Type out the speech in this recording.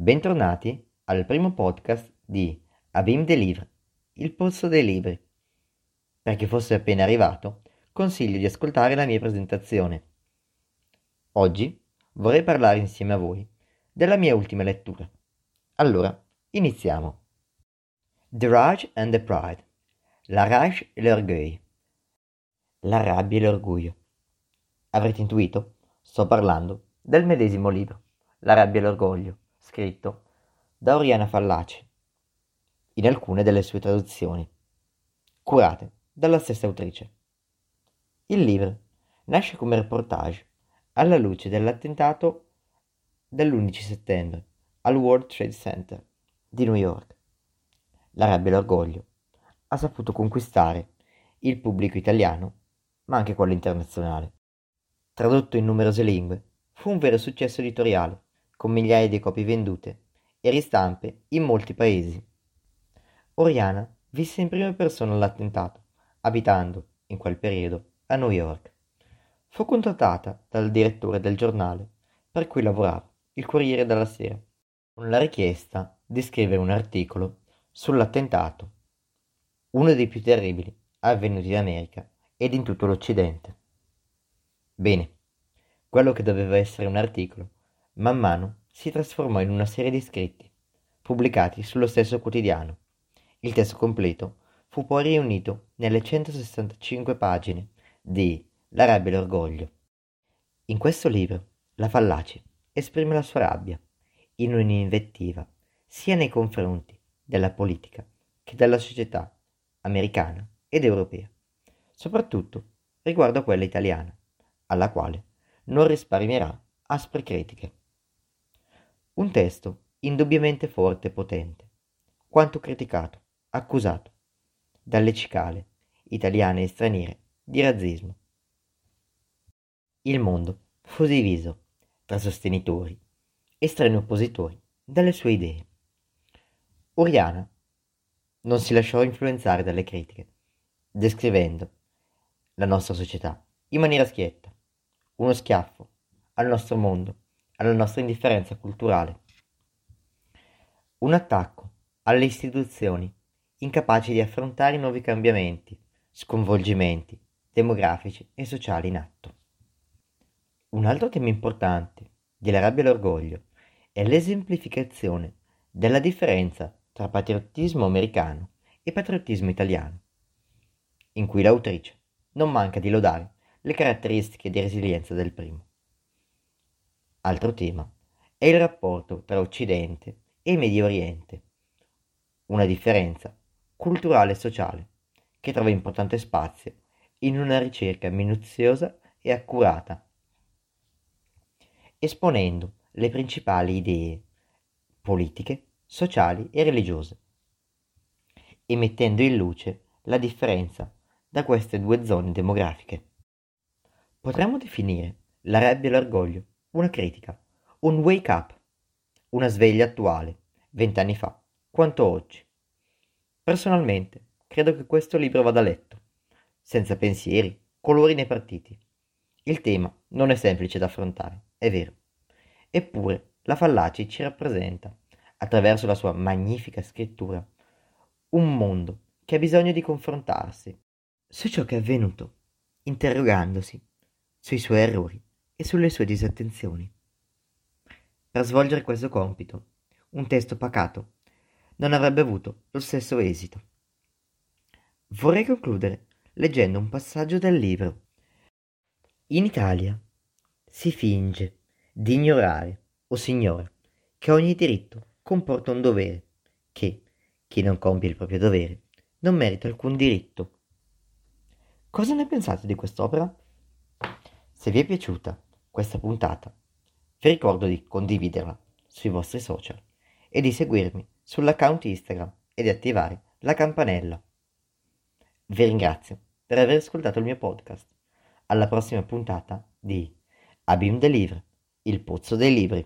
Bentornati al primo podcast di Abim Deliver, il pozzo dei libri. Per chi fosse appena arrivato, consiglio di ascoltare la mia presentazione. Oggi vorrei parlare insieme a voi della mia ultima lettura. Allora, iniziamo. The Rage and the Pride. La rage e l'orgoglio. La rabbia e l'orgoglio. Avrete intuito? Sto parlando del medesimo libro, La rabbia e l'orgoglio scritto da Oriana Fallaci in alcune delle sue traduzioni, curate dalla stessa autrice. Il libro nasce come reportage alla luce dell'attentato dell'11 settembre al World Trade Center di New York. La rabbia e l'orgoglio ha saputo conquistare il pubblico italiano, ma anche quello internazionale. Tradotto in numerose lingue, fu un vero successo editoriale con migliaia di copie vendute e ristampe in molti paesi. Oriana visse in prima persona l'attentato, abitando, in quel periodo, a New York. Fu contattata dal direttore del giornale per cui lavorava, il Corriere della Sera, con la richiesta di scrivere un articolo sull'attentato, uno dei più terribili avvenuti in America ed in tutto l'Occidente. Bene, quello che doveva essere un articolo Man mano si trasformò in una serie di scritti, pubblicati sullo stesso quotidiano. Il testo completo fu poi riunito nelle 165 pagine di La rabbia e l'orgoglio. In questo libro la Fallaci esprime la sua rabbia in un'invettiva sia nei confronti della politica che della società americana ed europea, soprattutto riguardo a quella italiana, alla quale non risparmierà aspre critiche. Un testo indubbiamente forte e potente, quanto criticato, accusato, dalle cicale, italiane e straniere, di razzismo. Il mondo fu diviso tra sostenitori e strani oppositori dalle sue idee. Oriana non si lasciò influenzare dalle critiche, descrivendo la nostra società in maniera schietta, uno schiaffo al nostro mondo alla nostra indifferenza culturale. Un attacco alle istituzioni incapaci di affrontare i nuovi cambiamenti, sconvolgimenti demografici e sociali in atto. Un altro tema importante della rabbia e l'orgoglio è l'esemplificazione della differenza tra patriottismo americano e patriottismo italiano, in cui l'autrice non manca di lodare le caratteristiche di resilienza del primo. Altro tema è il rapporto tra Occidente e Medio Oriente, una differenza culturale e sociale che trova importante spazio in una ricerca minuziosa e accurata, esponendo le principali idee politiche, sociali e religiose, e mettendo in luce la differenza da queste due zone demografiche. Potremmo definire la rabbia e l'orgoglio una critica, un wake up, una sveglia attuale, vent'anni fa, quanto oggi. Personalmente, credo che questo libro vada letto, senza pensieri, colori né partiti. Il tema non è semplice da affrontare, è vero. Eppure, la Fallaci ci rappresenta, attraverso la sua magnifica scrittura, un mondo che ha bisogno di confrontarsi su ciò che è avvenuto, interrogandosi sui suoi errori e sulle sue disattenzioni. Per svolgere questo compito, un testo pacato non avrebbe avuto lo stesso esito. Vorrei concludere leggendo un passaggio del libro. In Italia si finge di ignorare, o signora, che ogni diritto comporta un dovere, che chi non compie il proprio dovere non merita alcun diritto. Cosa ne pensate di quest'opera? Se vi è piaciuta, questa puntata. Vi ricordo di condividerla sui vostri social e di seguirmi sull'account Instagram e di attivare la campanella. Vi ringrazio per aver ascoltato il mio podcast. Alla prossima puntata di Abim Deliver, il pozzo dei libri.